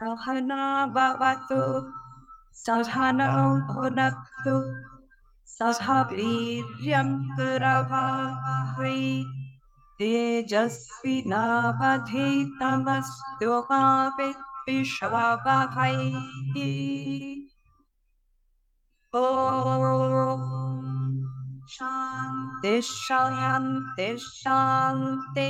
Sahana Bhavatu. Sadhana Bhunaktu Sadhaviryam Puravahri Tejasvinavadhitamastu Vishwavahai Om Shanti Shanti Shanti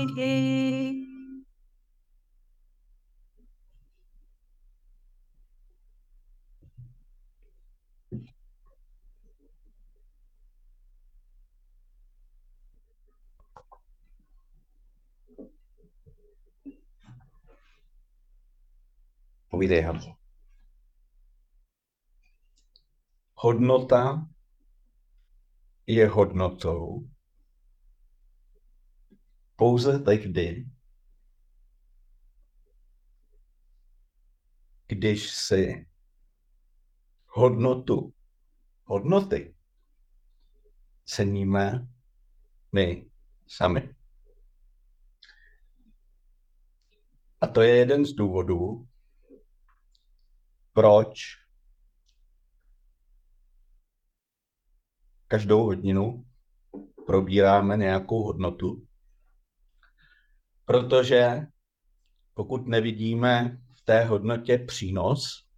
Povídej, Hanzo. Hodnota je hodnotou pouze tehdy, když si hodnotu, hodnoty ceníme my sami. A to je jeden z důvodů, proč každou hodinu probíráme nějakou hodnotu, protože pokud nevidíme v té hodnotě přínos,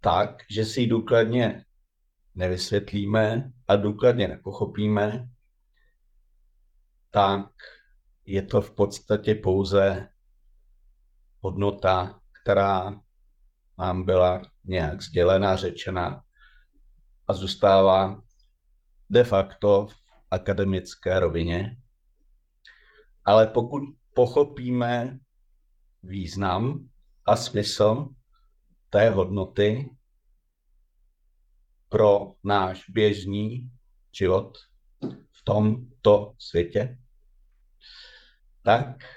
tak, že si ji důkladně nevysvětlíme a důkladně nepochopíme, tak je to v podstatě pouze hodnota, která nám byla nějak sdělena, řečena a zůstává de facto v akademické rovině. Ale pokud pochopíme význam a smysl té hodnoty pro náš běžný život v tomto světě, tak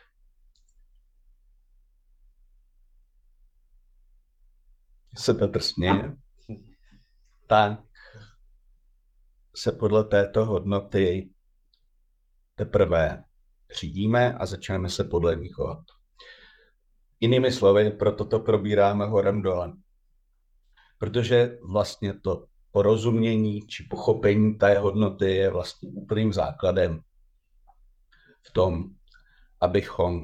se Petr směje, tak se podle této hodnoty teprve řídíme a začneme se podle ní chovat. Jinými slovy, proto to probíráme horem dolem. Protože vlastně to porozumění či pochopení té hodnoty je vlastně úplným základem v tom, abychom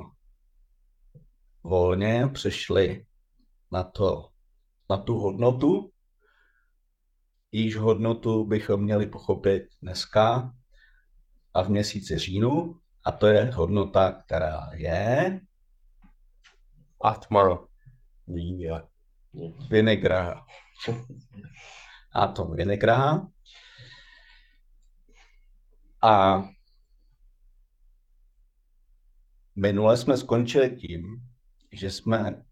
volně přešli na to, na tu hodnotu, již hodnotu bychom měli pochopit dneska a v měsíci říjnu, a to je hodnota, která je Atmaro. Vinegra. Atom Vinegra. A minule jsme skončili tím, že jsme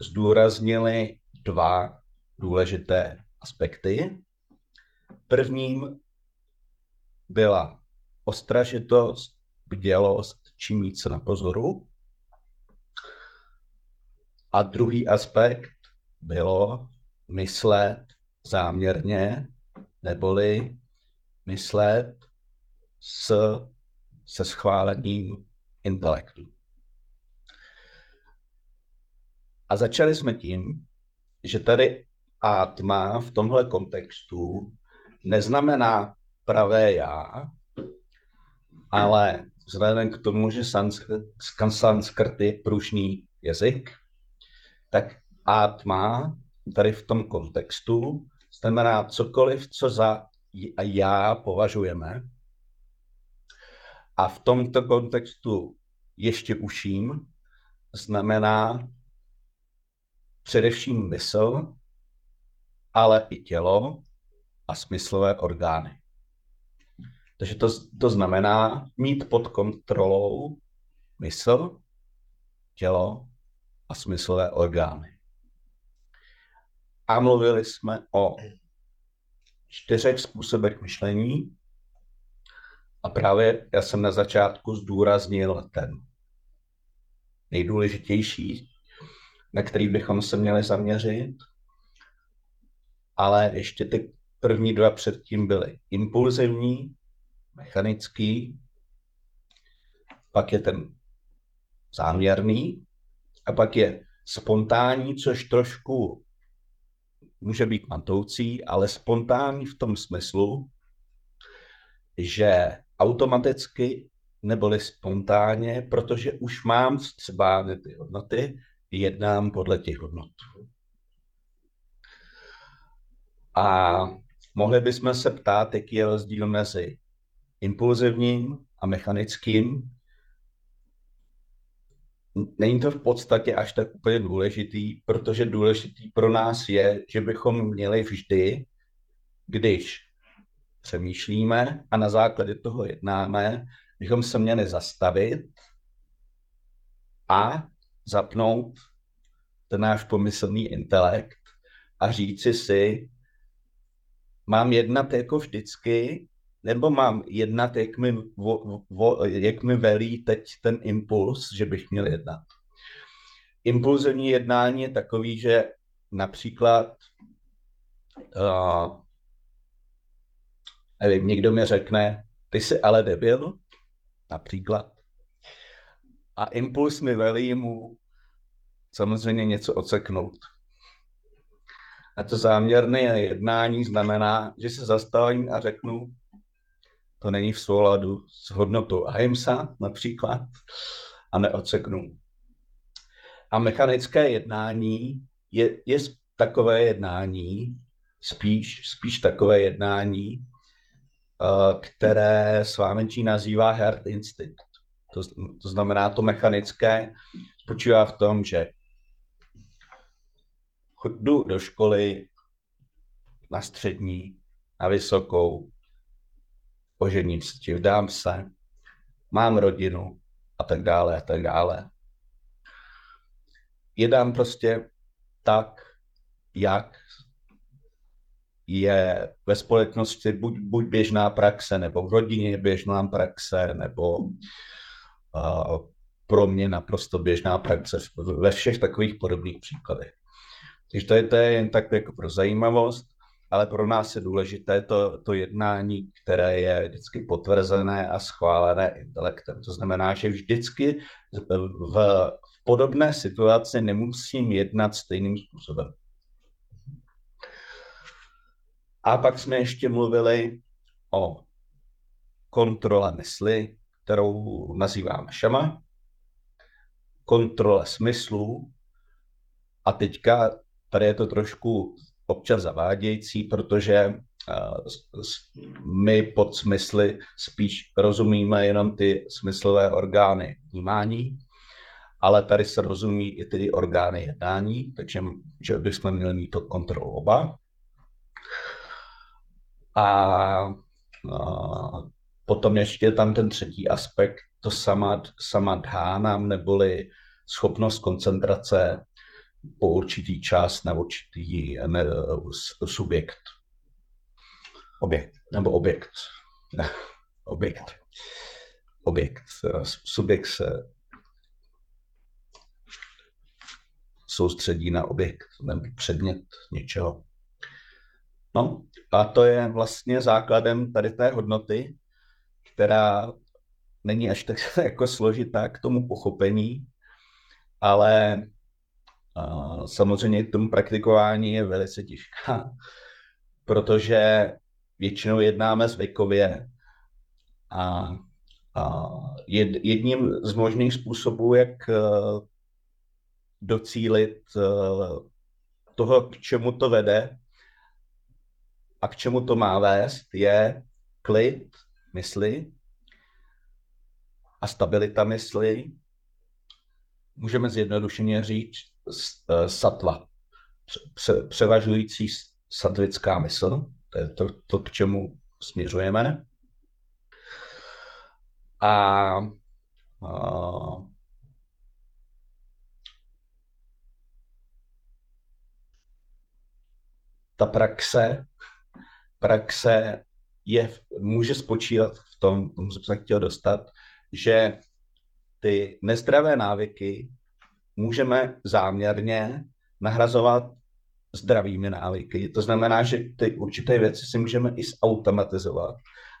zdůraznili dva důležité aspekty. Prvním byla ostražitost, bdělost, čím víc na pozoru. A druhý aspekt bylo myslet záměrně, neboli myslet s, se schválením intelektu. A začali jsme tím, že tady atma v tomhle kontextu neznamená pravé já, ale vzhledem k tomu, že sanskrt je pružný jazyk, tak atma tady v tom kontextu znamená cokoliv, co za já považujeme. A v tomto kontextu ještě uším znamená především mysl, ale i tělo a smyslové orgány. Takže to, to znamená mít pod kontrolou mysl, tělo a smyslové orgány. A mluvili jsme o čtyřech způsobech myšlení a právě já jsem na začátku zdůraznil ten nejdůležitější, na který bychom se měli zaměřit, ale ještě ty první dva předtím byly impulzivní, mechanický, pak je ten záměrný A pak je spontánní, což trošku může být matoucí, ale spontánní v tom smyslu, že automaticky neboli spontánně, protože už mám třeba ty hodnoty, jednám podle těch hodnot. A mohli bychom se ptát, jaký je rozdíl mezi impulzivním a mechanickým. Není to v podstatě až tak úplně důležitý, protože důležitý pro nás je, že bychom měli vždy, když přemýšlíme a na základě toho jednáme, bychom se měli zastavit a zapnout ten náš pomyslný intelekt a říci si, mám jednat jako vždycky, nebo mám jednat, jak mi, vo, vo, jak mi velí teď ten impuls, že bych měl jednat. Impulzivní jednání je takový, že například uh, nevím, někdo mi řekne, ty jsi ale debil, například. A impuls mi velí mu samozřejmě něco oceknout. A to záměrné jednání znamená, že se zastavím a řeknu, to není v souladu s hodnotou ahimsa například a neoceknu. A mechanické jednání je, je takové jednání, spíš, spíš takové jednání, Eh, které svámenčí nazývá herd instinct. To, to znamená, to mechanické spočívá v tom, že jdu do školy na střední, na vysokou, ožením se, vdám se, mám rodinu a tak dále a tak dále. Jedám prostě tak, jak je ve společnosti buď, buď běžná praxe, nebo v rodině běžná praxe, nebo pro mě naprosto běžná praxe ve všech takových podobných příkladech. Takže to je, to je jen tak jako pro zajímavost, ale pro nás je důležité to, to jednání, které je vždycky potvrzené a schválené intelektem. To znamená, že vždycky v, v podobné situaci nemusím jednat stejným způsobem. A pak jsme ještě mluvili o kontrole mysli, kterou nazýváme šama, kontrole smyslů a teďka tady je to trošku občas zavádějící, protože eh, my pod smysly spíš rozumíme jenom ty smyslové orgány vnímání, ale tady se rozumí i ty orgány jednání, takže že bychom měli mít to kontrolu oba. A, a potom ještě tam ten třetí aspekt, to sama, sama dhána, neboli schopnost koncentrace po určitý čas na určitý ne, subjekt. Objekt. Nebo objekt. Objekt. Objekt. Subjekt se soustředí na objekt nebo předmět něčeho. No a to je vlastně základem tady té hodnoty, která není až tak jako složitá k tomu pochopení, ale a, samozřejmě k tomu praktikování je velice těžká, protože většinou jednáme zvykově a, a jed, jedním z možných způsobů, jak docílit toho, k čemu to vede, a k čemu to má vést, je klid mysli a stabilita mysli. Můžeme zjednodušeně říct e, satva, převažující satvická mysl, to je to, to k čemu směřujeme. A, a ta praxe praxe je, může spočívat v tom, tomu jsem se chtěl dostat, že ty nezdravé návyky můžeme záměrně nahrazovat zdravými návyky. To znamená, že ty určité věci si můžeme i zautomatizovat,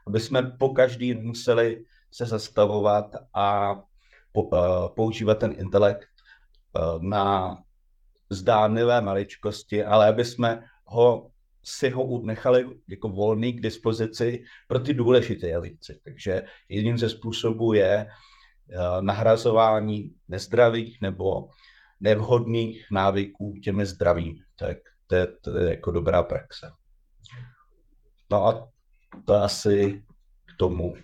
aby jsme po každý museli se zastavovat a používat ten intelekt na zdánlivé maličkosti, ale aby jsme ho si ho nechali jako volný k dispozici pro ty důležité věci. Takže jedním ze způsobů je uh, nahrazování nezdravých nebo nevhodných návyků těmi zdravými. Tak to je, to je jako dobrá praxe. No a to asi k tomu.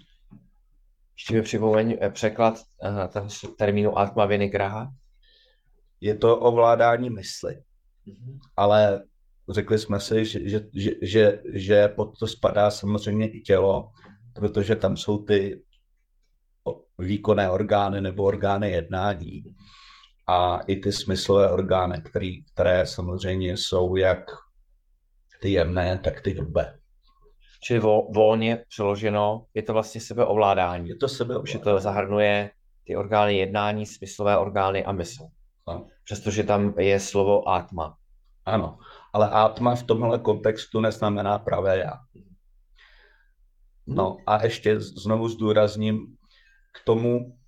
Ještě mi připomeň eh, překlad uh, termínu Atma Vinigraha. Je to ovládání mysli, mm-hmm. ale řekli jsme si, že, že, že, že, že pod to spadá samozřejmě i tělo, protože tam jsou ty výkonné orgány nebo orgány jednání a i ty smyslové orgány, který, které samozřejmě jsou jak ty jemné, tak ty hrubé. Čili vo, volně přeloženo, je to vlastně sebeovládání. Je to sebeovládání. Že to zahrnuje ty orgány jednání, smyslové orgány a mysl. No. Přestože tam je slovo atma. Ano, ale atma v tomhle kontextu neznamená pravé já. No a ještě znovu zdůrazním, k tomu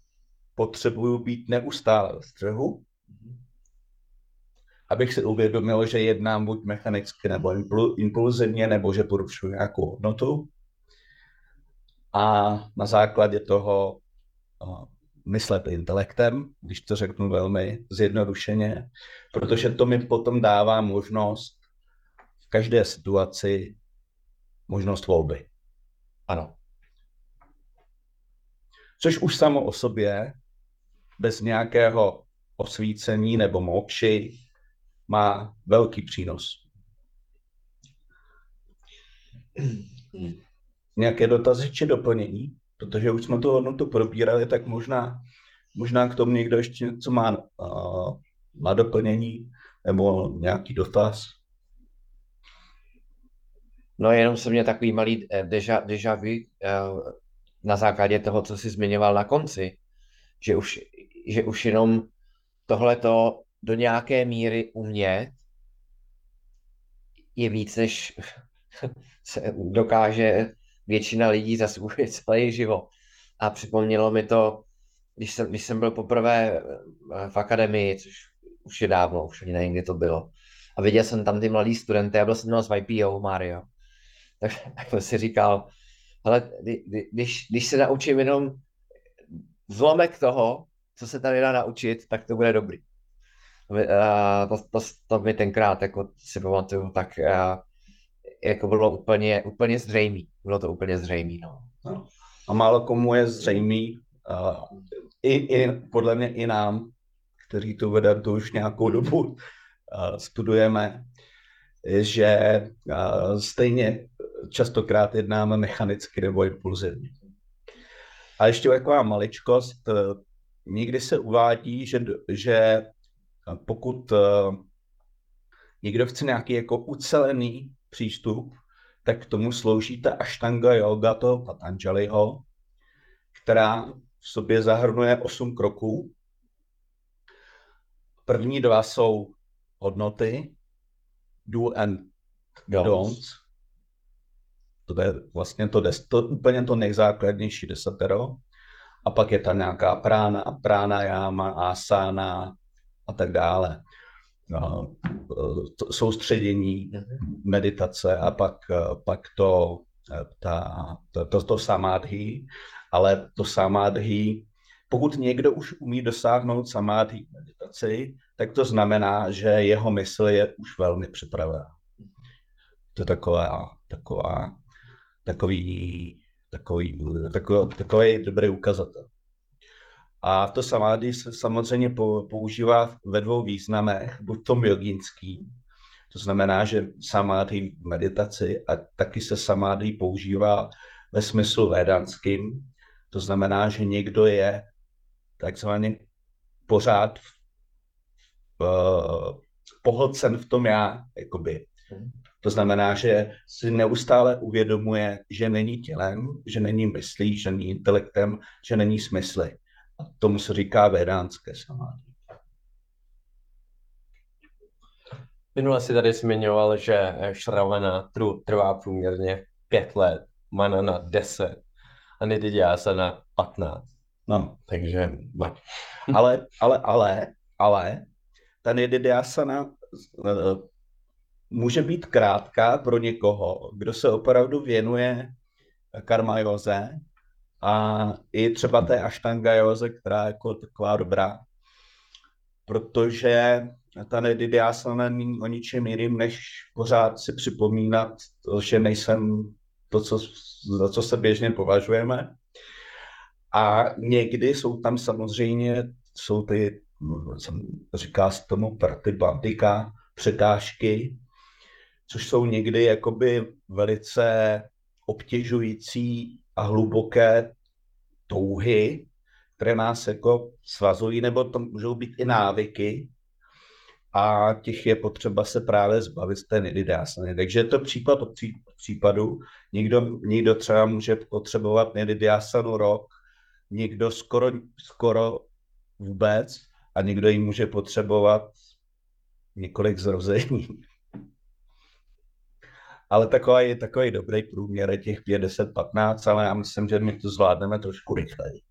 potřebuju být neustále v střehu, abych si uvědomil, že jednám buď mechanicky nebo impulzivně, nebo že porušuji nějakou hodnotu. A na základě toho myslet intelektem, když to řeknu velmi zjednodušeně, protože to mi potom dává možnost v každé situaci možnost volby. Ano. Což už samo o sobě, bez nějakého osvícení nebo mokši, má velký přínos. Nějaké dotazy či doplnění? protože už jsme tu hodnotu probírali, tak možná, možná k tomu někdo ještě něco má, uh, má doplnění nebo nějaký dotaz. No jenom se mě takový malý eh, deja, deja vu uh, na základě toho, co jsi zmiňoval na konci, že už, že už jenom tohleto do nějaké míry umět je víc, než se dokáže většina lidí za svůj celý život. A připomnělo mi to, když jsem, když jsem byl poprvé eh, v akademii, což už je dávno, už ani nevím, kdy to bylo. A viděl jsem tam ty mladý studenty, já byl jsem z YPO, Mario. Tak, tak jsem si říkal, ale když, když se naučím jenom zlomek toho, co se tady dá naučit, tak to bude dobrý. To, to, to mi tenkrát jako si pamatuju, tak a, jako bylo úplně, úplně zřejmý. Bylo to úplně zřejmý, no. no. A málo komu je zřejmý, uh, i, i, podle mě i nám, kteří tu tu už nějakou dobu uh, studujeme, že stejně častokrát jednáme mechanicky nebo impulzivně. A ještě taková maličkost, uh, někdy se uvádí, že, že pokud uh, někdo chce nějaký jako ucelený přístup, tak k tomu slouží ta Ashtanga yoga toho Patanjaliho, která v sobě zahrnuje osm kroků. První dva jsou hodnoty, do and don'ts. To je vlastně to, des, to úplně to nejzákladnější desatero. A pak je tam nějaká prána, prána, jáma, asana a tak dále soustředění, meditace a pak, pak to, ta, to, to, to samádhy, ale to samádhy, pokud někdo už umí dosáhnout samádhy meditaci, tak to znamená, že jeho mysl je už velmi připravená. To je taková, taková, takový, takový, takový, takový dobrý ukazatel. A to samády se samozřejmě používá ve dvou významech, buď tom jogínský, to znamená, že samády v meditaci a taky se samády používá ve smyslu védanským, to znamená, že někdo je takzvaně pořád uh, pohlcen v tom já, jakoby. To znamená, že si neustále uvědomuje, že není tělem, že není myslí, že není intelektem, že není smysly. A tomu se říká vedánské samády. Minule si tady zmiňoval, že šravena trvá průměrně pět let, mana na deset a nedydělá se na patnáct. No. Takže... ale, ale, ale, ale, ta nididyasana eh, může být krátká pro někoho, kdo se opravdu věnuje karma joze a i třeba té ashtanga joze, která je jako taková dobrá, protože ta nididyasana není o ničem jiným, než pořád si připomínat že nejsem to, co, za co se běžně považujeme. A někdy jsou tam samozřejmě, jsou ty, říká se tomu pratibandika, překážky, což jsou někdy jakoby velice obtěžující a hluboké touhy, které nás jako svazují, nebo to můžou být i návyky, a těch je potřeba se právě zbavit z té nididásany. Takže je to případ od případu. Někdo, někdo třeba může potřebovat nididásanu rok, někdo skoro, skoro vůbec a někdo ji může potřebovat několik zrození. Ale takový je takový dobrý průměr těch 5, 10, 15, ale já myslím, že my to zvládneme trošku rychleji.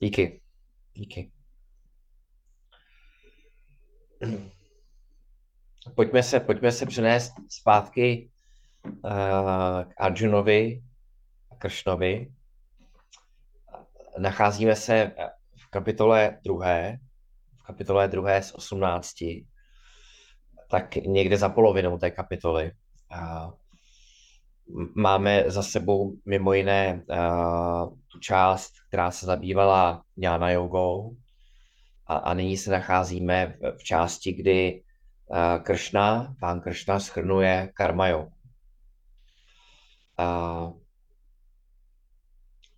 Díky. Díky. Pojďme se, pojďme se přenést zpátky uh, k Arjunovi a Kršnovi. Nacházíme se v kapitole druhé, v kapitole druhé z 18, tak někde za polovinou té kapitoly. Máme za sebou mimo jiné uh, tu část, která se zabývala Jana jogou a, a nyní se nacházíme v, v části, kdy uh, Kršna, pán Kršna schrnuje karma jogu.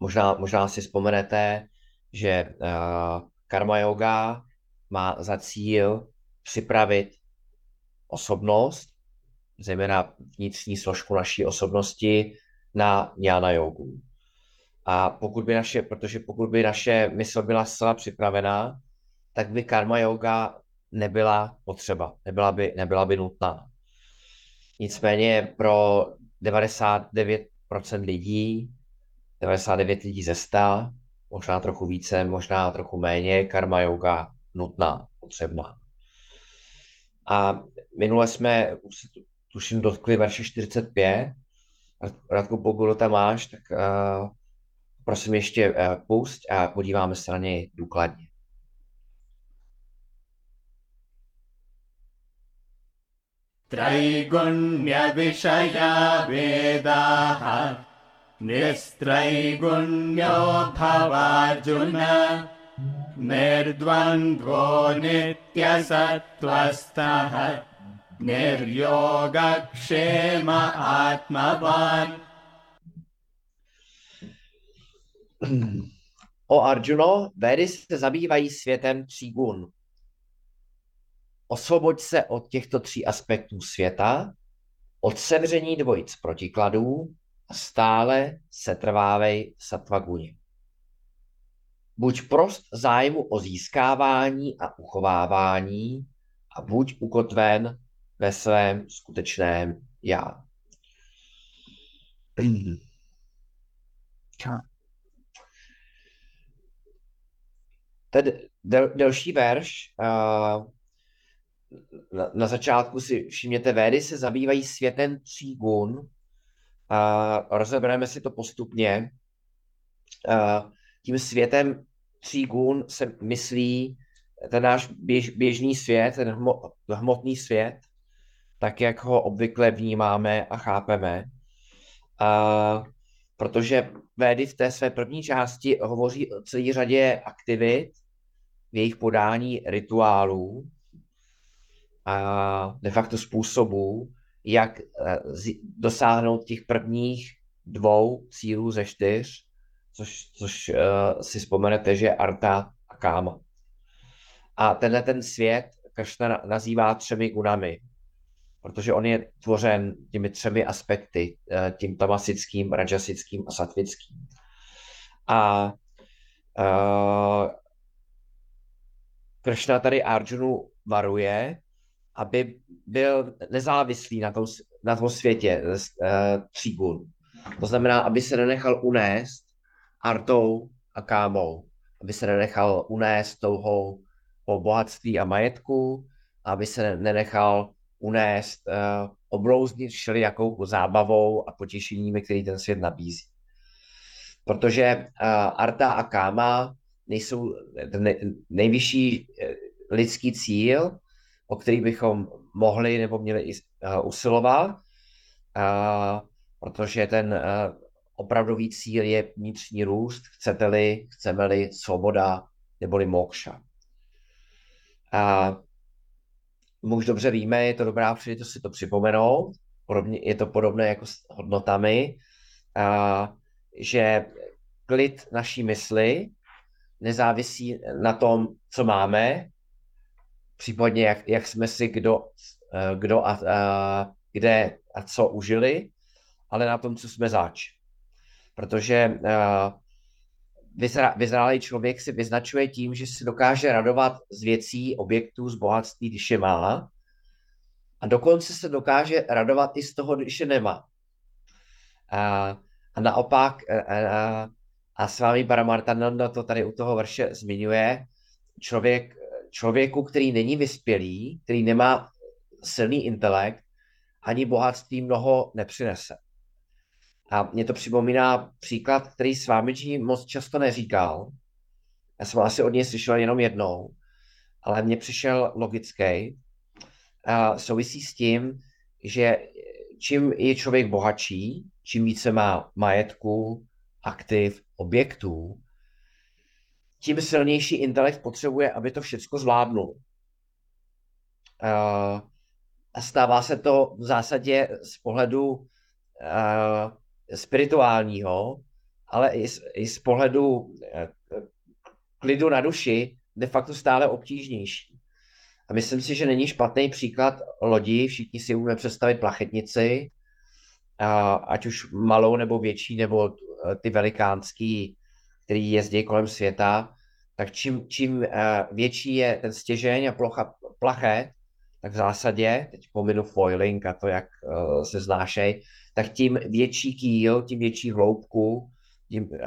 Možná, možná si vzpomenete, že uh, karma yoga má za cíl připravit osobnost zejména vnitřní složku naší osobnosti na jana jogu. A pokud by naše, protože pokud by naše mysl byla zcela připravená, tak by karma yoga nebyla potřeba, nebyla by, nebyla by nutná. Nicméně pro 99% lidí, 99 lidí ze 100, možná trochu více, možná trochu méně, karma yoga nutná, potřebná. A minule jsme tuším, dotkli verše 45. Radku, pokud tam máš, tak uh, prosím ještě uh, pust a podíváme se na něj důkladně. त्रैगुण्यविषया वेदाः निस्त्रैगुण्यो भवार्जुन निर्द्वन्द्वो नित्यसत्त्वस्थः निर्योगक्षेम आत्मवान. O Arjuno, Védy se zabývají světem tří gun. Osvoboď se od těchto tří aspektů světa, od sevření dvojic protikladů a stále se trvávej satvaguni. Buď prost zájmu o získávání a uchovávání a buď ukotven ve svém skutečném já. Ten del, delší verš, uh, na, na začátku si všimněte, Védy se zabývají světem tří gun. A rozebereme si to postupně. Uh, tím světem tří gun se myslí ten náš běž, běžný svět, ten hmo, hmotný svět, tak, jak ho obvykle vnímáme a chápeme. A, protože Védy v té své první části hovoří o celé řadě aktivit, v jejich podání rituálů a de facto způsobů, jak eh, dosáhnout těch prvních dvou cílů ze čtyř, což, což uh, si vzpomenete, že je Arta a Káma. A tenhle ten svět Kršna nazývá třemi gunami protože on je tvořen těmi třemi aspekty, eh, tím tamasickým, rajasickým a satvickým. A uh, Krishna tady Arjunu varuje, aby byl nezávislý na tom, na tom světě uh, tří gun. To znamená, aby se nenechal unést artou a kámou, aby se nenechal unést touhou po bohatství a majetku, aby se nenechal unést, uh, obrouznit všelijakou zábavou a potěšeními, který ten svět nabízí. Protože uh, arta a káma nejsou ne, nejvyšší eh, lidský cíl, o který bychom mohli nebo měli uh, usilovat, uh, protože ten uh, opravdový cíl je vnitřní růst, chcete-li, chceme-li svoboda neboli mokša. A my už dobře víme, je to dobrá příležitost si to připomenout, podobně, je to podobné jako s hodnotami, a, že klid naší mysli nezávisí na tom, co máme, případně jak, jak jsme si kdo, kdo a, a kde a co užili, ale na tom, co jsme zač. Protože uh, vyzrálý člověk si vyznačuje tím, že si dokáže radovat z věcí, objektů, z bohatství, když je má. A dokonce se dokáže radovat i z toho, když je nemá. A, a naopak, a, a, a s vámi Paramartananda to tady u toho verše zmiňuje, člověk, člověku, který není vyspělý, který nemá silný intelekt, ani bohatství mnoho nepřinese. A mě to připomíná příklad, který s vámi moc často neříkal. Já jsem asi od něj slyšel jenom jednou, ale mně přišel logický. A souvisí s tím, že čím je člověk bohatší, čím více má majetku, aktiv, objektů, tím silnější intelekt potřebuje, aby to všechno zvládnul. A stává se to v zásadě z pohledu spirituálního, ale i z, pohledu eh, klidu na duši de facto stále obtížnější. A myslím si, že není špatný příklad lodi, všichni si umíme představit plachetnici, ať už malou nebo větší, nebo eh, ty velikánský, který jezdí kolem světa, tak čím, čím eh, větší je ten stěžeň a plocha, plachet, tak v zásadě, teď pominu foiling a to, jak se znášej, tak tím větší kýl, tím větší hloubku, tím uh,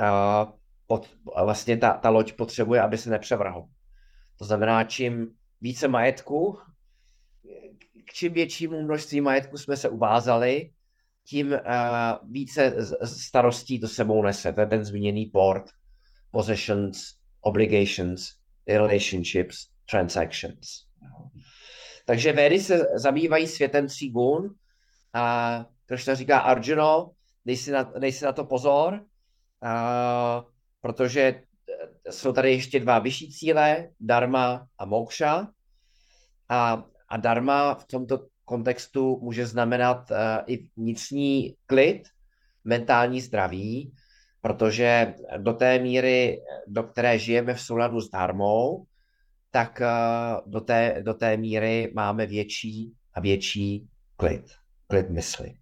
pod, vlastně ta, ta loď potřebuje, aby se nepřevrhl. To znamená, čím více majetku, k čím většímu množství majetku jsme se uvázali, tím uh, více starostí to sebou nese. To je ten zmíněný port, possessions, obligations, relationships, transactions. Takže védy se zabývají světem tří gun a Krishna říká Arjuno, dej si na, dej si na to pozor, uh, protože jsou tady ještě dva vyšší cíle, dharma a moksha. A, a dharma v tomto kontextu může znamenat uh, i vnitřní klid, mentální zdraví, protože do té míry, do které žijeme v souladu s dharmou, tak uh, do, té, do té míry máme větší a větší klid, klid mysli.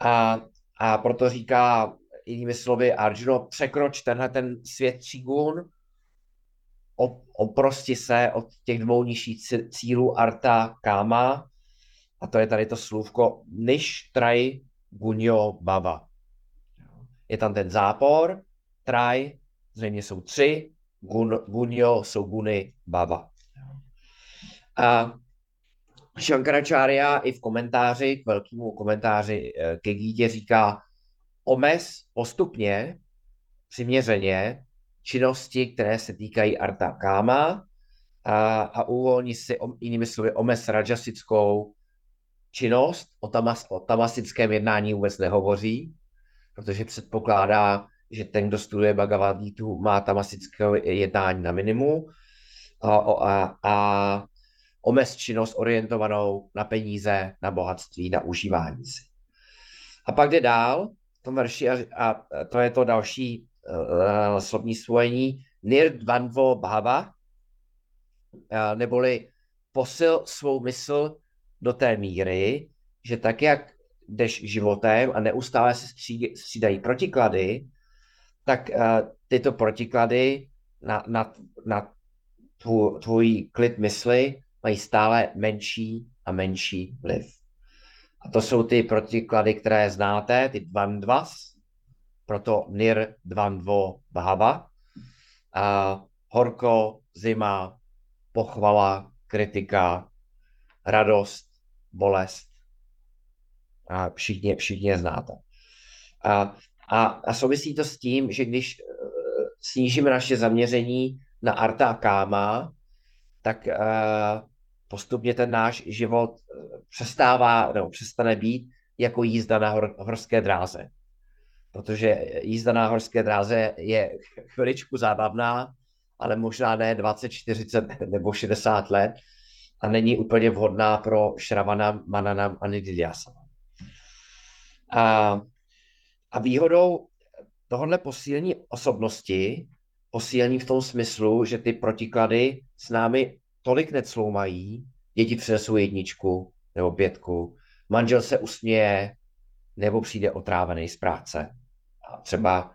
A, a proto říká jinými slovy Arjuno, překroč tenhle ten svět Čigun, oprosti se od těch dvou nižších cílů Arta Kama, a to je tady to slůvko Niš Traj Gunyo Baba. Je tam ten zápor, Traj, zřejmě jsou tři, gun, Gunyo jsou guny Baba. A Shankaracharya i v komentáři, k velkému komentáři eh, ke Gítě říká, omez postupně, přiměřeně, činnosti, které se týkají arta káma a, a uvolní si, jinými slovy, omez rajasickou činnost, o, tamas, o tamasickém jednání vůbec nehovoří, protože předpokládá, že ten, kdo studuje Bhagavad Gita, má tamasické jednání na minimum a, a, a omez činnost orientovanou na peníze, na bohatství, na užívání si. A pak jde dál, tom verši, a, a to je to další uh, slovní spojení, nirdvanvo bhava, uh, neboli posil svou mysl do té míry, že tak, jak jdeš životem a neustále se střídají protiklady, tak uh, tyto protiklady na, na, na tvůj, tvůj klid mysli mají stále menší a menší vliv. A to jsou ty protiklady, které znáte, ty dvandvas, proto Nir Dvandvo Bhava. A horko, zima, pochvala, kritika, radost, bolest. A všichni, všichni je znáte. A, a, a souvisí to s tím, že když uh, snížíme naše zaměření na arta a káma, tak uh, postupně ten náš život uh, přestává, nebo přestane být jako jízda na hor, horské dráze. Protože jízda na horské dráze je chviličku zábavná, ale možná ne 20, 40 nebo 60 let a není úplně vhodná pro Shravana, Manana a Nidilyasa. A, a výhodou tohohle posílení osobnosti, posílení v tom smyslu, že ty protiklady s námi tolik necloumají, děti přinesou jedničku nebo pětku, manžel se usměje nebo přijde otrávený z práce. A třeba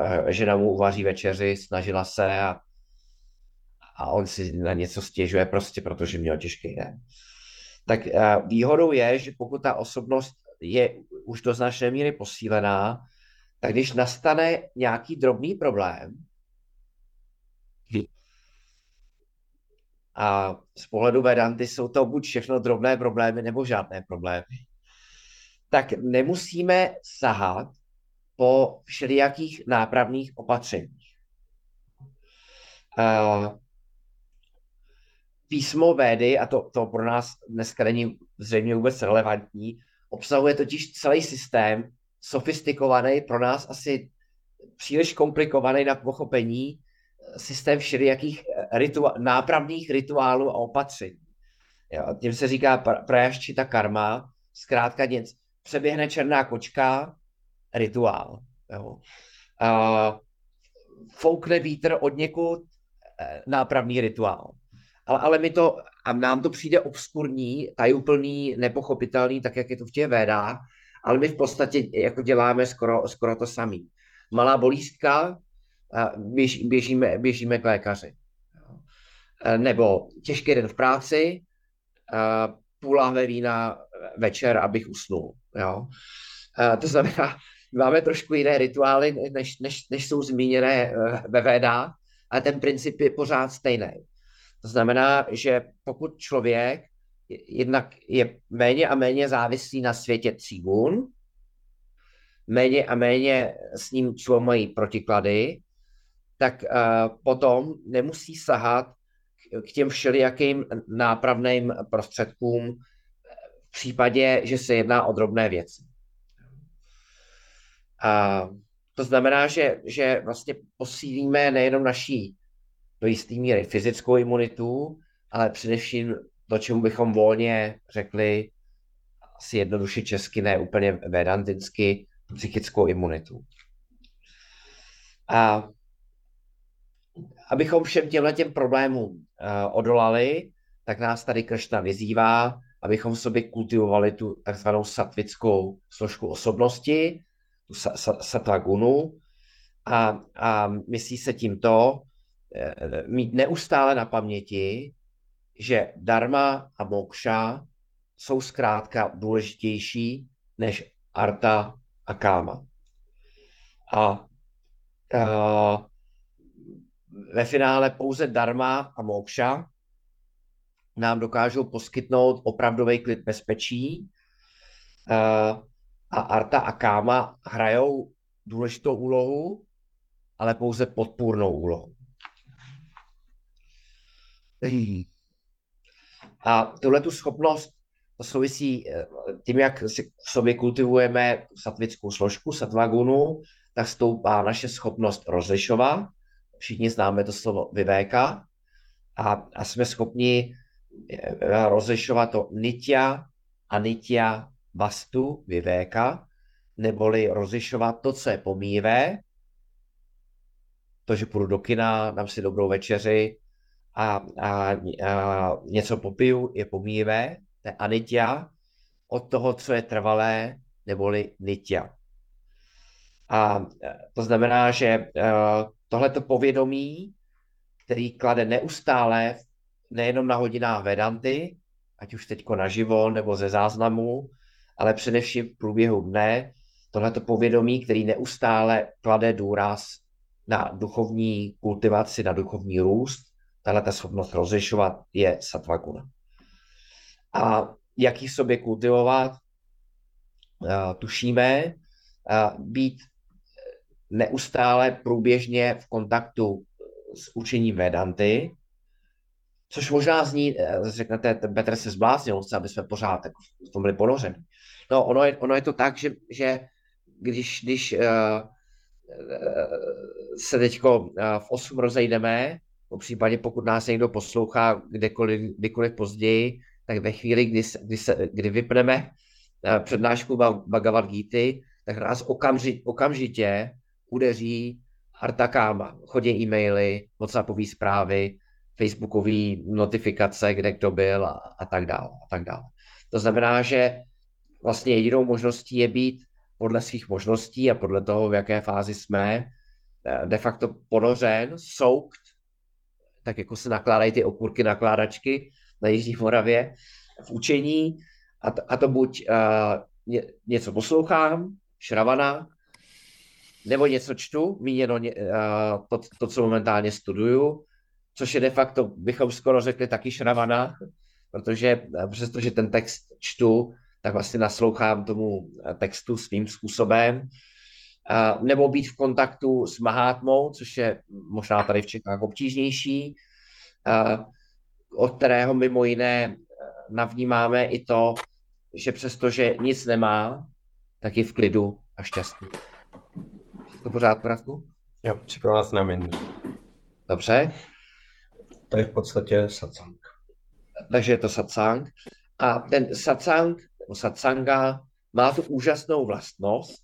eh, žena mu uvaří večeři, snažila se a, a on si na něco stěžuje prostě, protože měl těžký den. Tak eh, výhodou je, že pokud ta osobnost je už do značné míry posílená, tak když nastane nějaký drobný problém, a z pohledu Vedanty jsou to buď všechno drobné problémy nebo žádné problémy, tak nemusíme sahat po všelijakých nápravných opatřeních. Písmo Védy, a to, to pro nás dneska není zřejmě vůbec relevantní, obsahuje totiž celý systém, sofistikovaný, pro nás asi příliš komplikovaný na pochopení, systém všelijakých ritua- nápravných rituálů a opatření. Jo, tím se říká prajaščita karma, zkrátka nic. Přeběhne černá kočka, rituál. Jo. A foukne vítr od někud, eh, nápravný rituál. Ale, ale mi to, a nám to přijde obskurní, tajuplný, nepochopitelný, tak jak je to v těch védách, ale my v podstatě jako děláme skoro, skoro to samý. Malá bolístka, běž, běžíme, běžíme k lékaři. Nebo těžký den v práci, půl lahve vína večer, abych usnul. Jo. To znamená, máme trošku jiné rituály, než, než, než jsou zmíněné e, ve védách, ale ten princip je pořád stejný. To znamená, že pokud člověk jednak je méně a méně závislý na světě cígun, méně a méně s ním mají protiklady, tak uh, potom nemusí sahat k těm všelijakým nápravným prostředkům v případě, že se jedná o drobné věci. A to znamená, že, že vlastně posílíme nejenom naší do jisté míry fyzickou imunitu, ale především to, čemu bychom volně řekli, asi jednoduše česky, ne úplně vedantinsky, psychickou imunitu. A abychom všem těmhle těm problémům uh, odolali, tak nás tady Kršna vyzývá, abychom v sobě kultivovali tu takzvanou satvickou složku osobnosti, tu sa, sa, sattva gunu, a, a myslí se tímto eh, mít neustále na paměti, že dharma a mokša jsou zkrátka důležitější než arta a káma. A, a ve finále pouze dharma a mokša nám dokážou poskytnout opravdový klid bezpečí a, a arta a káma hrajou důležitou úlohu, ale pouze podpůrnou úlohu. A tuhle tu schopnost, to souvisí eh, tím, jak si v sobě kultivujeme satvickou složku, satvagunu, tak stoupá naše schopnost rozlišovat. Všichni známe to slovo vyvéka a, a jsme schopni eh, rozlišovat to nitya a nitya vastu, vyvéka, neboli rozlišovat to, co je pomívé, to, že půjdu do kina, dám si dobrou večeři, a, a, a něco popiju, je pomíjivé, to je anitya, od toho, co je trvalé, neboli nitya. A to znamená, že e, tohleto povědomí, který klade neustále nejenom na hodinách Vedanty, ať už teďko naživo nebo ze záznamu, ale především v průběhu dne, tohleto povědomí, který neustále klade důraz na duchovní kultivaci, na duchovní růst, tahle ta schopnost rozlišovat je sattva guna. A jak ji sobě kultivovat, tušíme, být neustále průběžně v kontaktu s učením Vedanty, což možná zní, eh, řeknete, Petr se zbláznil, aby jsme pořád jako v tom byli ponořeni. No, ono je, ono je to tak, že, že když, když uh, se teďko uh, v 8 rozejdeme, po případě pokud nás někdo poslouchá kdekoliv, kdykoliv později, tak ve chvíli, kdy, kdy, se, kdy vypneme uh, přednášku Bhagavad Gita, tak nás okamžitě, okamžitě udeří hartakáma. Chodí e-maily, WhatsAppové zprávy, Facebookové notifikace, kde kdo byl a, a tak dále. A tak dále. To znamená, že vlastně jedinou možností je být podle svých možností a podle toho, v jaké fázi jsme, eh, de facto ponořen, soukt, tak jako se nakládají ty okurky nakládačky na Jižní Moravě v učení a to, a to buď uh, ně, něco poslouchám, šravana, nebo něco čtu, míněno uh, to, to, co momentálně studuju, což je de facto, bychom skoro řekli, taky šravana, protože přestože ten text čtu, tak vlastně naslouchám tomu textu svým způsobem. Nebo být v kontaktu s Mahátmou, což je možná tady v Čechách obtížnější, od kterého mimo jiné navnímáme i to, že přestože nic nemá, tak je v klidu a šťastný to pořád, Pravku? Jo, připravil nás na. Dobře. To je v podstatě satsang. Takže je to satsang. A ten satsang, nebo satsanga, má tu úžasnou vlastnost,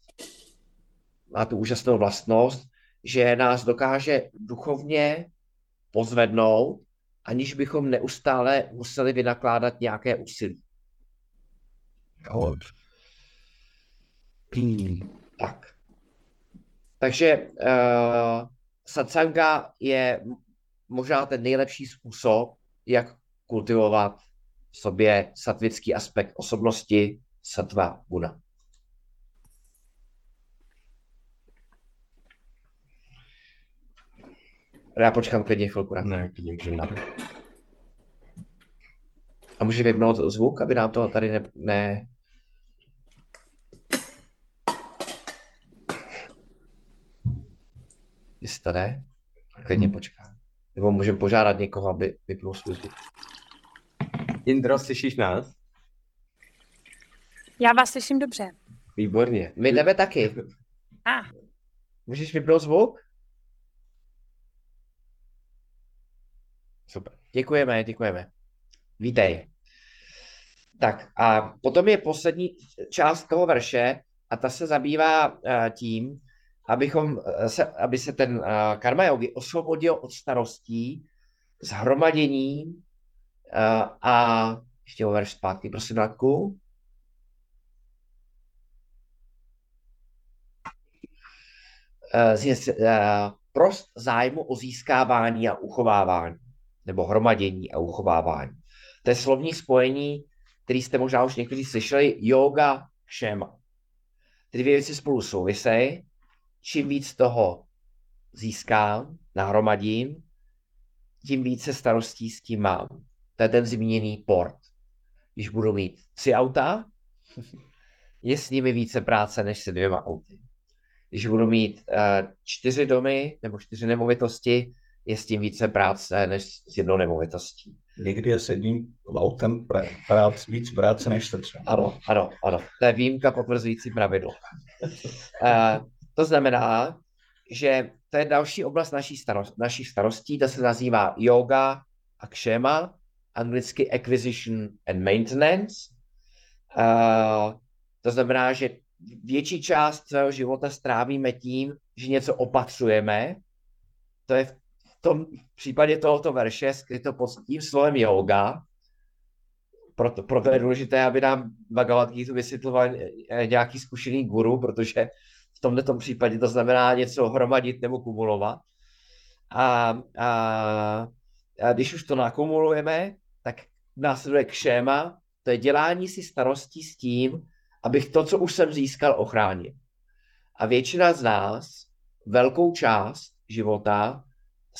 má tu úžasnou vlastnost, že nás dokáže duchovně pozvednout, aniž bychom neustále museli vynakládat nějaké úsilí. Tak. Takže uh, satsanga je možná ten nejlepší způsob, jak kultivovat v sobě satvický aspekt osobnosti satva guna. Já počkám klidně chvilku. Ne, klidně můžeme na. A může vypnout zvuk, aby nám to tady ne, ne Jestli to jde, klidně hmm. počkám. Nebo můžeme požádat někoho, aby vypnul svůj zvuk. Indro, slyšíš nás? Já vás slyším dobře. Výborně. My jdeme taky. A. Ah. Můžeš vypnout zvuk? Super. Děkujeme, děkujeme. Vítej. Tak a potom je poslední část toho verše a ta se zabývá uh, tím, abychom eh, se, aby se ten uh, karma yogi osvobodil od starostí, zhromadění a ještě ho verš zpátky, prosím, Radku. Prost zájmu o získávání a uchovávání, nebo hromadění a uchovávání. To je slovní spojení, který jste možná už někteří slyšeli, yoga, kšema. Ty dvě věci spolu souvisejí čím víc toho získám, nahromadím, tím více starostí s tím mám. To je ten zmíněný port. Když budu mít tři auta, je s nimi více práce než se dvěma auty. Když budu mít uh, čtyři domy nebo čtyři nemovitosti, je s tím více práce než s jednou nemovitostí. Někdy je s jedním autem prác, víc práce než se třeba. Ano, ano, ano. To je výjimka potvrzující pravidlo. Uh, To znamená, že to je další oblast naší, starost, naší starostí, ta se nazývá yoga a kšema, anglicky acquisition and maintenance. Uh, to znamená, že větší část svého života strávíme tím, že něco opatřujeme. To je v tom případě tohoto verše skryto pod tím slovem yoga. Proto, proto je důležité, aby nám Bhagavad Gita vysvětloval nějaký zkušený guru, protože v tomto případě to znamená něco hromadit nebo kumulovat. A, a, a když už to nakumulujeme, tak následuje kšéma, to je dělání si starostí s tím, abych to, co už jsem získal, ochránil. A většina z nás velkou část života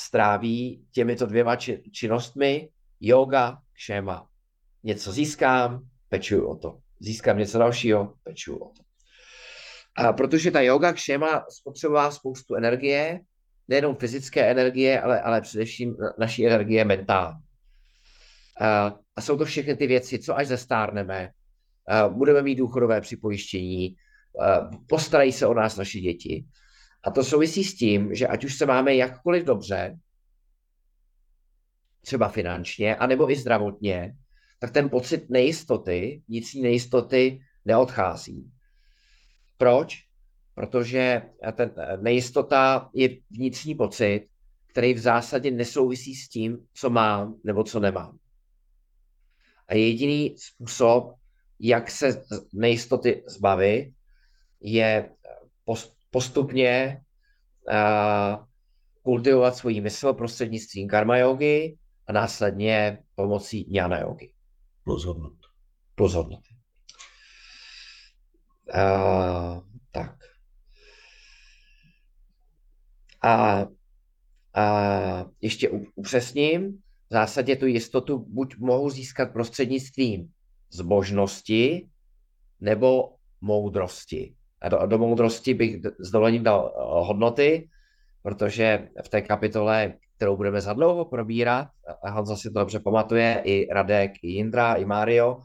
stráví těmito dvěma či- činnostmi yoga, kšema. Něco získám, pečuju o to. Získám něco dalšího, pečuju o to. A protože ta yoga kšema spotřebová spoustu energie, nejenom fyzické energie, ale, ale především naší energie mentální. A, a jsou to všechny ty věci, co až zestárneme, budeme mít důchodové připojištění, postarají se o nás naše děti. A to souvisí s tím, že ať už se máme jakkoliv dobře, třeba finančně, anebo i zdravotně, tak ten pocit nejistoty, vnitřní nejistoty neodchází. Proč? Protože ten nejistota je vnitřní pocit, který v zásadě nesouvisí s tím, co mám nebo co nemám. A jediný způsob, jak se nejistoty zbavit, je postupně uh, kultivovat svůj mysl prostřednictvím karma yogi a následně pomocí jnana yogi. Plus hodnot. Plus hodnoty. Uh, tak. A, a ještě upřesním, v zásadě tu jistotu buď mohu získat prostřednictvím zbožnosti nebo moudrosti. Do, do moudrosti bych s dovolením dal hodnoty, protože v té kapitole, kterou budeme za dlouho probírat, a Honza si to dobře pamatuje, i Radek, i Jindra, i Mario,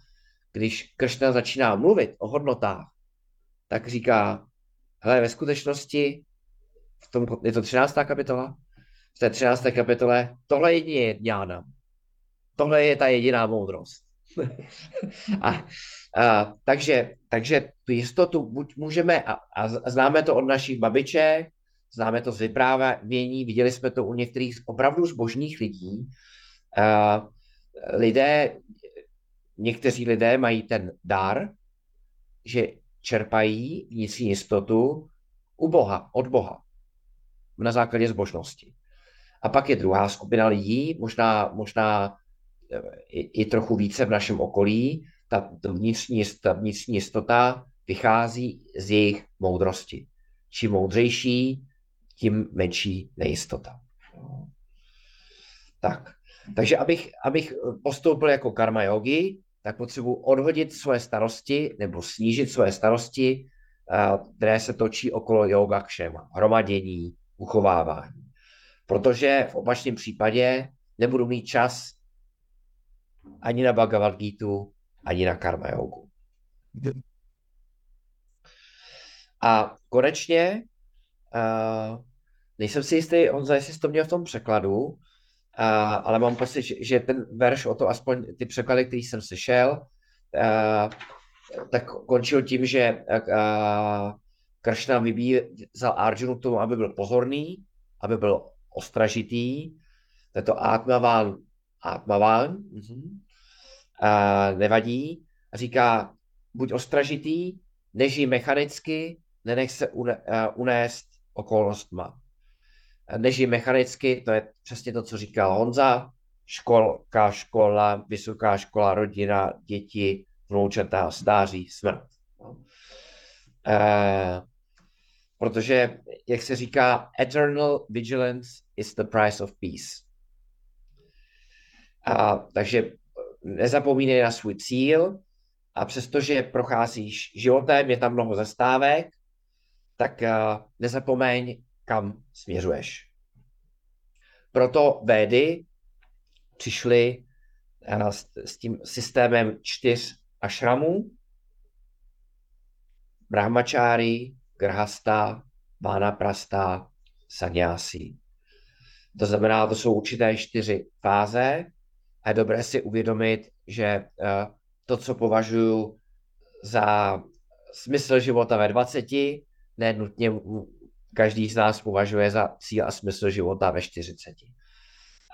když Kršna začíná mluvit o hodnotách, tak říká, hele, ve skutečnosti, v tom, je to 13. kapitola, v té 13. kapitole, tohle jedině je dňána. Tohle je ta jediná moudrost. a, a, takže, takže tu jistotu buď můžeme, a, a známe to od našich babiček, známe to z vyprávění, viděli jsme to u některých opravdu zbožných lidí. A, lidé, někteří lidé mají ten dar, že čerpají vnitřní jistotu u Boha, od Boha, na základě zbožnosti. A pak je druhá skupina lidí, možná, možná i, i trochu více v našem okolí, ta, vnitřní, ta vnitřní jistota vychází z jejich moudrosti. Čím moudřejší, tím menší nejistota. Tak, takže abych, abych postoupil jako karma yogi, tak potřebuji odhodit svoje starosti nebo snížit svoje starosti, které se točí okolo yoga kšema, hromadění, uchovávání. Protože v opačném případě nebudu mít čas ani na Bhagavad Gita, ani na karma yogu. A konečně, uh, nejsem si jistý, on jestli jsi to měl v tom překladu, uh, ale mám pocit, že, že ten verš o to, aspoň ty překlady, který jsem slyšel, uh, tak končil tím, že uh, Kršna vybízal Arjunu k tomu, aby byl pozorný, aby byl ostražitý. To je Atmavan, Atmavan, uh-huh uh, nevadí. A říká, buď ostražitý, nežij mechanicky, nenech se uh, unést okolnostma. Nežij mechanicky, to je přesně to, co říkal Honza, školka, škola, vysoká škola, rodina, děti, vnoučata, stáří, smrt. Uh, protože, jak se říká, eternal vigilance is the price of peace. A, takže nezapomínej na svůj cíl a přestože procházíš životem, je tam mnoho zastávek, tak uh, nezapomeň, kam směřuješ. Proto Védy přišli uh, s, s tím systémem čtyř ašramů, brahmačári, grhasta, vánaprasta, sanyasi. To znamená, to jsou určité čtyři fáze, a je dobré si uvědomit, že eh, to, co považuji za smysl života ve 20, nenutně každý z nás považuje za cíl a smysl života ve 40.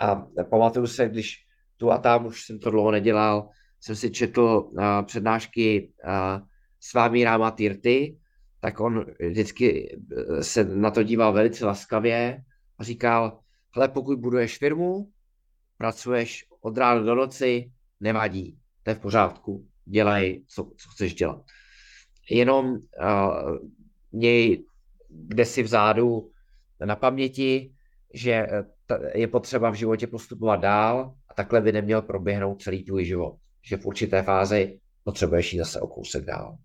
A pamatuju se, když tu a tam, už jsem to dlouho nedělal, jsem si četl uh, přednášky uh, s vámi Ráma Tirty, tak on vždycky se na to díval velice laskavě a říkal, hele, pokud buduješ firmu, pracuješ od rána do noci, nevadí, to je v pořádku, dělej, co, co chceš dělat. Jenom uh, měj kde si vzadu na paměti, že eh, je potřeba v životě postupovat dál a takhle by neměl proběhnout celý tvůj život. Že v určité fázi potřebuješ jít zase o kousek dál.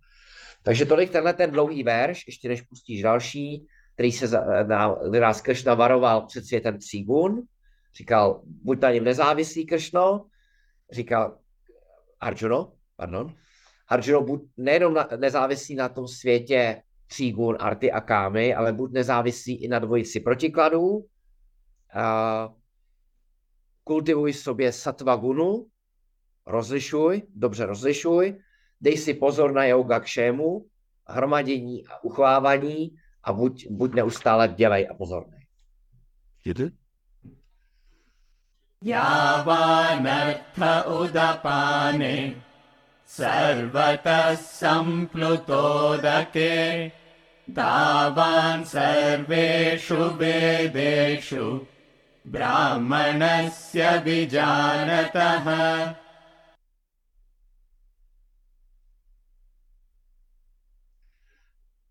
Takže tolik tenhle ten dlouhý verš, ještě než pustíš další, který se na, nás Kršna varoval před světem Třígun. Říkal, buď na něm nezávislý Kršno, říkal Arjuno, pardon, Arjuno, buď nejenom na, nezávislý na tom světě Třígun, Arty a Kámy, ale buď nezávislý i na dvojici protikladů. A kultivuj sobě satva gunu, rozlišuj, dobře rozlišuj, dej si pozor na yoga kšému, hromadění a uchvávání a buď, buď neustále dělej a pozorný. Jde? यावानर्थ उदपाने सर्वतः सम्प्लुतोदके तावान् सर्वेषु वेदेषु ब्राह्मणस्य विजानतः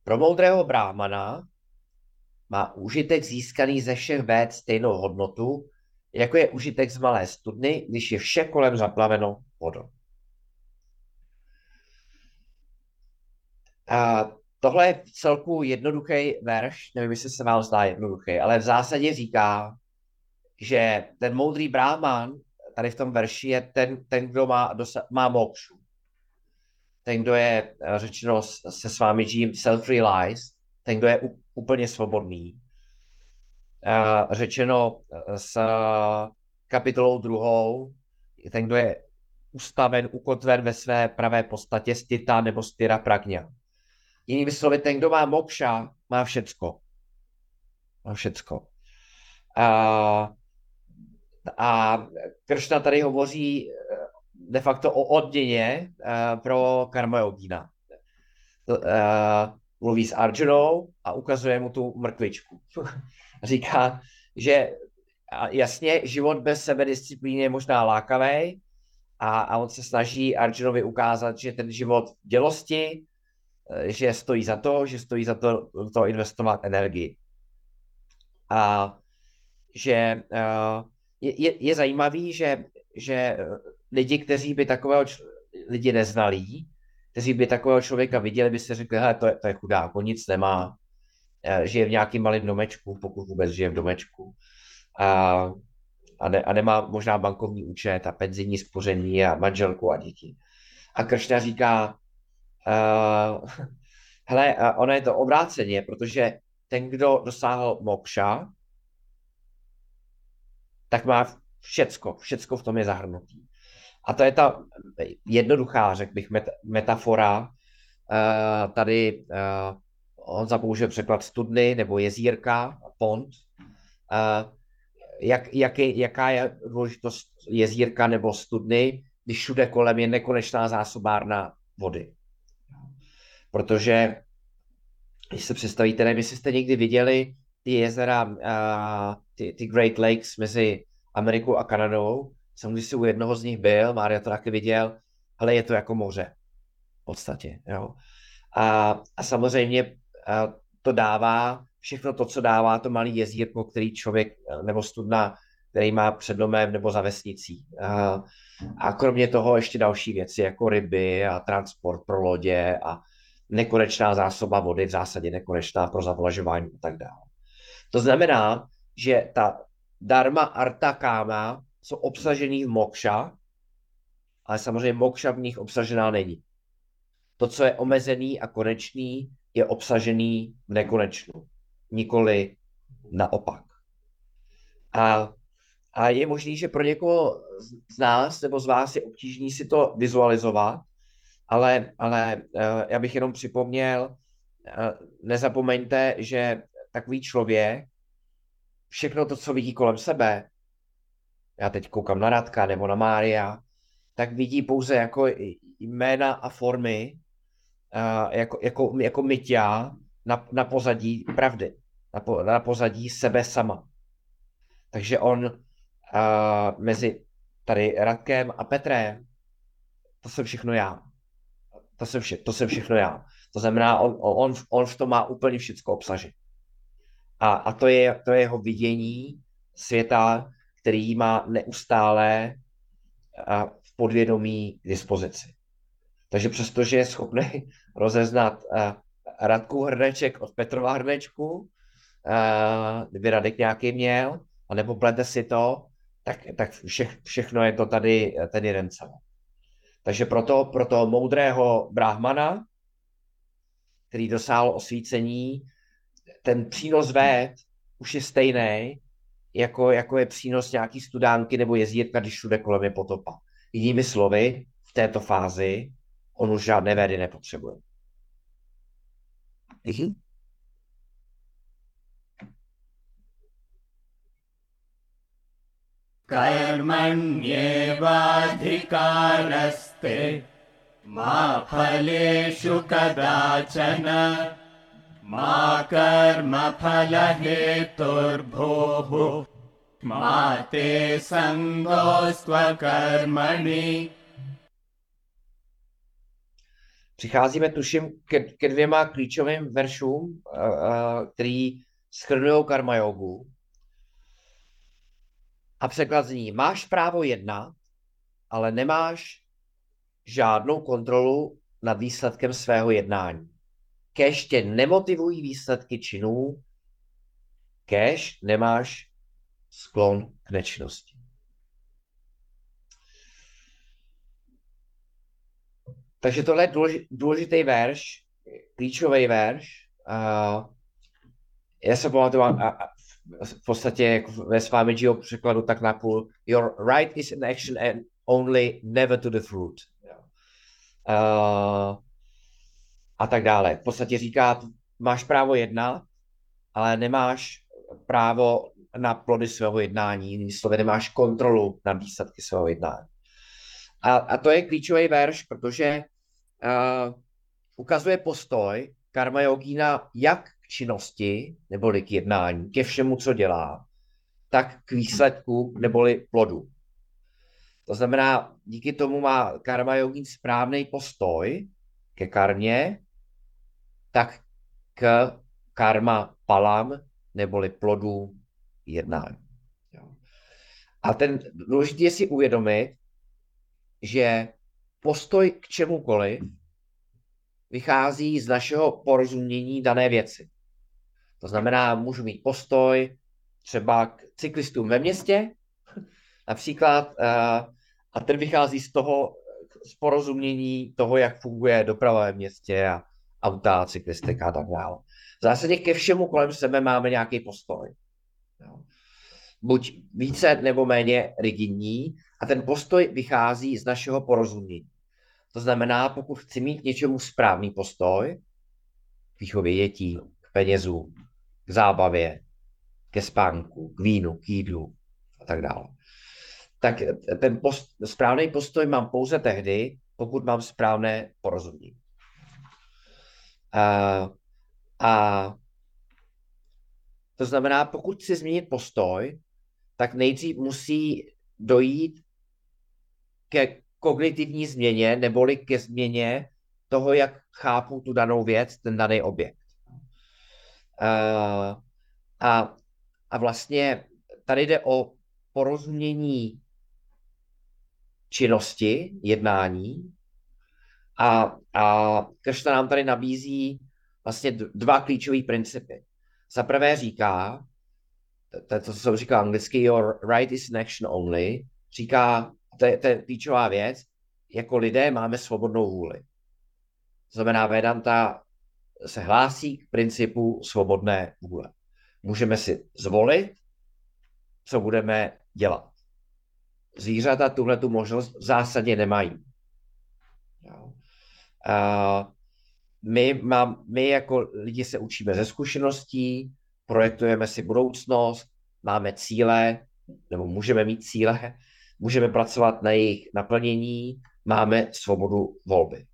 Pro moudrého bráhmana má užitek získaný ze všech véd stejnou hodnotu, jako je užitek z malé studny, když je vše kolem zaplaveno vodou. A tohle je celku jednoduchý verš, nevím, jestli se vám zdá jednoduchý, ale v zásadě říká, že ten moudrý bráhman tady v tom verši je ten, ten kdo má, dosa- má mokšu. Ten, kdo je, řečeno se s vámi žijím, self-realized, ten, kdo je úplně svobodný. Uh, řečeno eh, s kapitolou druhou, ten, kdo je ustaven, ukotven ve své pravé podstatě stita nebo styra pragňa. Jinými slovy, ten, kdo má mokša, má všecko. Má všecko. A, a Kršna tady hovoří de facto o odměně pro. Uh, mluví s Arjunou a ukazuje mu tu mrkvičku. Říká, že jasně, život bez sebedisciplíny je možná lákavý a, a on se snaží Arjunovi ukázat, že ten život v dělosti, že stojí za to, že stojí za to, to investovat energii. A že uh, je, je, je zajímavý, že, že lidi, kteří by takového lidi neznalí, kteří by takového člověka viděli, by si řekli, hele, to je, to je chudák, on nic nemá, eh, žije v nějakým malém domečku, pokud vůbec žije v domečku. A, a, ne, a nemá možná bankovní účet a penzijní spoření a manželku a děti. A Kršna říká, uh, hele, ono je to obráceně, protože ten, kdo dosáhl mokša, tak má všecko, všecko v tom je zahrnutý. A to je ta jednoduchá, řekl bych, metafora. Uh, tady uh, on zapoužil překlad studny nebo jezírka, pont. Uh, jak, jak je, jaká je důležitost jezírka nebo studny, když všude kolem je nekonečná zásobárna vody. Protože, když se představíte, nevím, jestli jste někdy viděli ty jezera, ty, ty Great Lakes mezi Amerikou a Kanadou, jsem když si u jednoho z nich byl, Mária to taky viděl, ale je to jako moře v podstatě. Jo. A, a samozřejmě a to dává, všechno to, co dává to malý jezírko, který člověk, nebo studna, který má před domem nebo za vesnicí. A, a kromě toho ještě další věci, jako ryby a transport pro lodě a nekonečná zásoba vody, v zásadě nekonečná pro zavlažování a tak dále. To znamená, že ta dharma arta káma jsou obsažený v mokša, ale samozřejmě mokša v nich obsažená není. To, co je omezený a konečný, je obsažený v nekonečnu, nikoli naopak. A, a je možný, že pro někoho z nás nebo z vás je obtížný si to vizualizovat, ale, ale uh, já bych jenom připomněl, uh, nezapomeňte, že takový člověk všechno to, co vidí kolem sebe, já teď koukám na Radka nebo na Mária, tak vidí pouze jako jména a formy, uh, jako, jako, jako mytia na, na pozadí pravdy, na, po, na pozadí sebe sama. Takže on uh, mezi tady Radkem a Petrem, to jsem všechno já. To jsem, vše, to jsem všechno já. To znamená, on, on, on v tom má úplně všechno obsažit. A, a to, je, to je jeho vidění světa, který má neustále a v podvědomí dispozici. Takže přestože je schopný rozeznat Radku hrneček od Petrova hrnečku, kdyby Radek nějaký měl, anebo plete si to, tak, tak vše, všechno je to tady jeden celek. Takže proto, proto moudrého brahmana, který dosáhl osvícení, ten přínos vét už je stejný, jako, jako je přínos nějaký studánky nebo jezdítka, když všude kolem je potopa. Jinými slovy, v této fázi on už žádné védy nepotřebuje. Mhm. कर्मण्येवाधिकारस्ते मा फलेषु कदाचन मा कर्मफलहेतुर्भोः मा ते सङ्गोस्त्वकर्मणि Přicházíme, tuším, ke, ke dvěma klíčovým veršům, a, a, který schrnují karma jogu. A překlad zní, máš právo jednat, ale nemáš žádnou kontrolu nad výsledkem svého jednání. Kež tě nemotivují výsledky činů, kež nemáš sklon k nečinnosti. Takže tohle je důležitý verš, klíčový verš. Já se pamatuju, v podstatě jako ve Swamijiho překladu tak na půl, your right is in action and only never to the fruit. Uh, a tak dále. V podstatě říká, máš právo jednat, ale nemáš právo na plody svého jednání, jinými slovy, nemáš kontrolu nad výsledky svého jednání. A, a to je klíčový verš, protože uh, ukazuje postoj karma yogína jak k činnosti, neboli k jednání, ke všemu, co dělá, tak k výsledku, neboli plodu. To znamená, díky tomu má karma yogín správný postoj ke karmě, tak k karma palam, neboli plodu jednání. A ten důležité je si uvědomit, že postoj k čemukoliv vychází z našeho porozumění dané věci. To znamená, můžu mít postoj třeba k cyklistům ve městě, například, eh, a ten vychází z toho, z porozumění toho, jak funguje doprava ve městě a auta, cyklistika a tak dále. V zásadě ke všemu kolem sebe máme nějaký postoj. Buď více nebo méně rigidní a ten postoj vychází z našeho porozumění. To znamená, pokud chci mít něčemu správný postoj, k výchově dětí, k penězům, k zábavě, ke spánku, k vínu, k jídlu a tak dále, tak ten post, správný postoj mám pouze tehdy, pokud mám správné porozumění. A, a to znamená, pokud chci změnit postoj, tak nejdřív musí dojít ke kognitivní změně, neboli ke změně toho, jak chápu tu danou věc, ten daný objekt. Uh, a, a vlastně tady jde o porozumění činnosti, jednání a, a Kršna nám tady nabízí vlastně dva klíčové principy. Za prvé říká, to, to co říká anglicky, your right is in action only, říká, to je, to je klíčová věc, jako lidé máme svobodnou vůli. To znamená, Vedanta se hlásí k principu svobodné vůle. Můžeme si zvolit, co budeme dělat. Zvířata tuhle tu možnost v zásadě nemají. Jo. A my, mám, my jako lidi se učíme ze zkušeností, projektujeme si budoucnost, máme cíle, nebo můžeme mít cíle, můžeme pracovat na jejich naplnění, máme svobodu volby.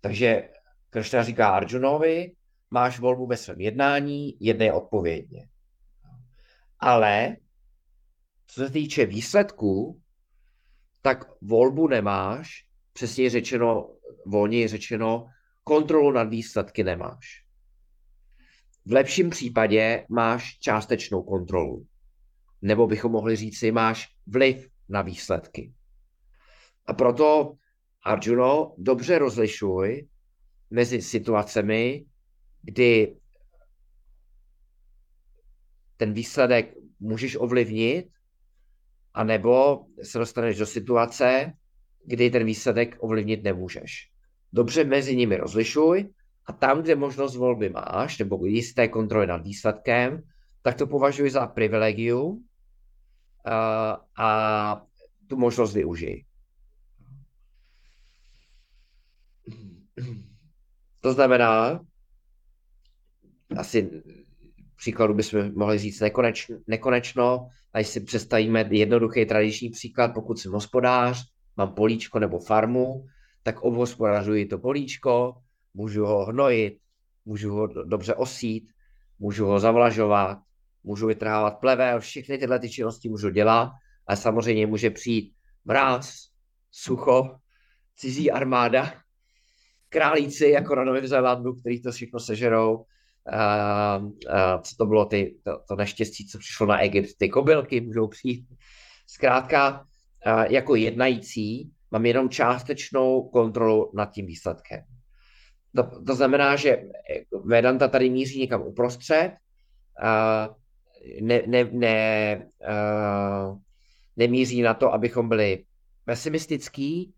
Takže Kršna říká Arjunovi, máš volbu ve svém jednání, jedné odpovědně. Ale co se týče výsledků, tak volbu nemáš, přesně řečeno, volně řečeno, kontrolu nad výsledky nemáš. v lepším případě máš částečnou kontrolu. Nebo bychom mohli říct si, máš vliv na výsledky. A proto, Arjuno, dobře rozlišuj mezi situacemi, kdy ten výsledek můžeš ovlivnit, anebo se dostaneš do situace, kdy ten výsledek ovlivnit nemůžeš. Dobře mezi nimi rozlišuj a tam, kde možnost volby máš, nebo jisté kontroly nad výsledkem, tak to považuji za privilegium a, a tu možnost využij. To znamená, asi příkladu bychom mohli říct nekoneč, nekonečno, a si představíme jednoduchý tradiční příklad, pokud jsem hospodář, mám políčko nebo farmu, tak obhospodařuji to políčko, můžu ho hnojit, můžu ho dobře osít, můžu ho zavlažovat, můžu vytrhávat plevel, všechny tyhle ty činnosti můžu dělat, ale samozřejmě může přijít mráz, sucho, cizí armáda, králíci jako na Novém Zélandu, který to všechno sežerou, Uh, uh, co to bylo ty, to, to neštěstí, co přišlo na Egypt, ty kobylky můžou přijít. Zkrátka, uh, jako jednající mám jenom částečnou kontrolu nad tím výsledkem. To, to znamená, že Vedanta tady míří někam uprostřed, uh, ne, ne, ne, uh, nemíří na to, abychom byli pesimistický,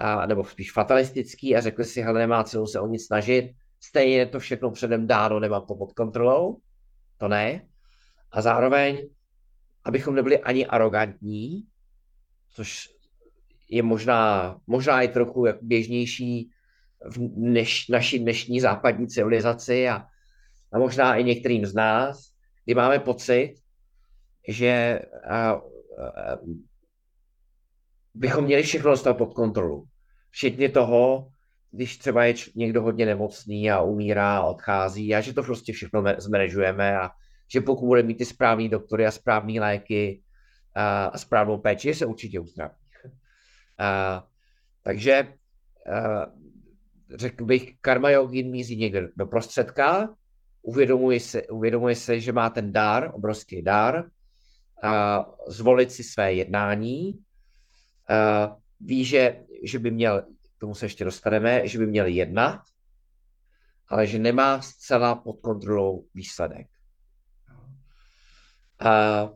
uh, nebo spíš fatalistický a řekli si, hele, nemá cenu se o nic snažit, stejně je to všechno předem dáno, nemám to pod kontrolou, to ne. A zároveň, abychom nebyli ani arrogantní, což je možná, možná i trochu jak běžnější v dneš, naší dnešní západní civilizaci a, a možná i některým z nás, kdy máme pocit, že a, a, bychom měli všechno dostat pod kontrolu. Včetně toho, když třeba je někdo hodně nemocný a umírá a odchází a že to prostě všechno zmanežujeme a že pokud bude mít ty správný doktory a správné léky a, správnou péči, se určitě uzdraví. A, takže a, řekl bych, karma yogin míří někde do prostředka, uvědomuje se, uvědomuje se, že má ten dar, obrovský dar, a zvolit si své jednání, a ví, že, že by měl tomu se ještě dostaneme, že by měl jednat, ale že nemá zcela pod kontrolou výsledek. A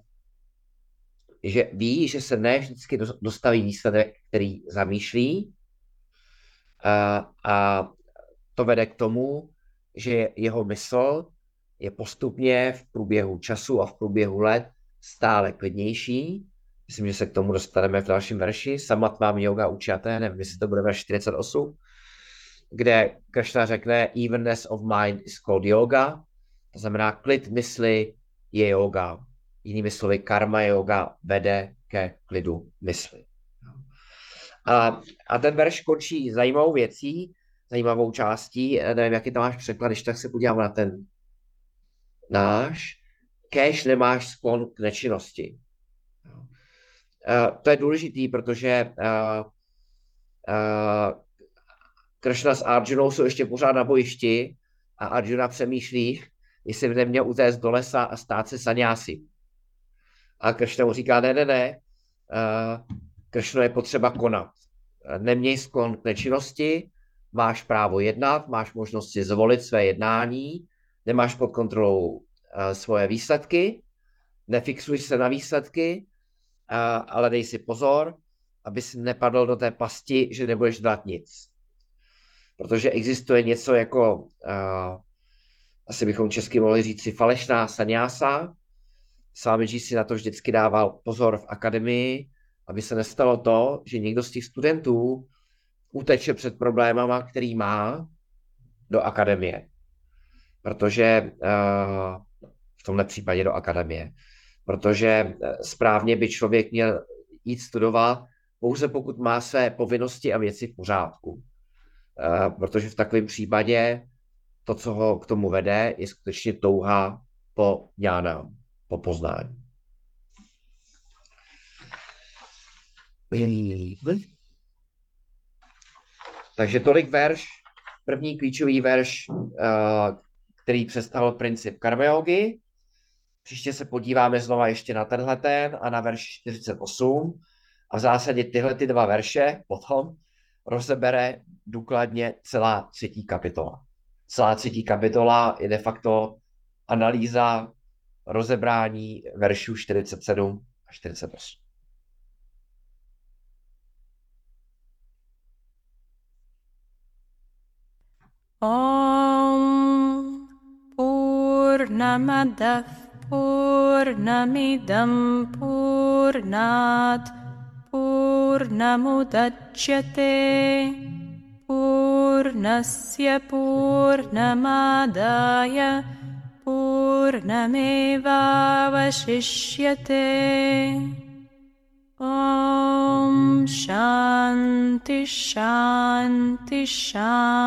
že ví, že se ne vždycky dostaví výsledek, který zamýšlí a, a to vede k tomu, že jeho mysl je postupně v průběhu času a v průběhu let stále klidnější Myslím, že se k tomu dostaneme v dalším verši. Samat mám yoga učaté, nevím, jestli to bude verš 48, kde Krishna řekne evenness of mind is called yoga, to znamená klid mysli je yoga. Jinými slovy, karma yoga vede ke klidu mysli. A, a ten verš končí zajímavou věcí, zajímavou částí, nevím, jaký tam máš překlad, když tak se podívám na ten náš. Kéž nemáš sklon k nečinnosti. Uh, to je důležitý, protože uh, uh, Krishna s Arjunou jsou ještě pořád na bojišti a Arjuna přemýšlí, jestli by neměl utéct do lesa a stát se sanyási. A Krishna mu říká, ne, ne, ne, uh, Krishna je potřeba konat. Neměj sklon k nečinnosti, máš právo jednat, máš možnost si zvolit své jednání, nemáš pod kontrolou uh, svoje výsledky, nefixuj se na výsledky, ale dej si pozor, aby si nepadl do té pasti, že nebudeš dát nic. Protože existuje něco jako, asi bychom česky mohli říct si falešná sanyása. Svámičí si na to vždycky dával pozor v akademii, aby se nestalo to, že někdo z těch studentů uteče před problémama, který má do akademie. Protože uh, v tomhle případě do akademie protože eh, správně by člověk měl jít studovat pouze pokud má své povinnosti a věci v pořádku. Eh, protože v takovém případě to, co ho k tomu vede, je skutečně touha po ňánám, po poznání. Takže tolik verš, první klíčový verš, eh, který představil princip karmajogy. Příště se podíváme znova ještě na tenhle ten a na verš 48. A v zásadě tyhle ty dva verše potom rozebere důkladně celá třetí kapitola. Celá třetí kapitola je de facto analýza rozebrání veršů 47 a 48. Om Purnamadav Purnamidam Purnat Purnamudachyate Purnasya Purnamadaya पूर्णमेवावशिष्यते। ॐ शान्ति शान्ति शान्तिः।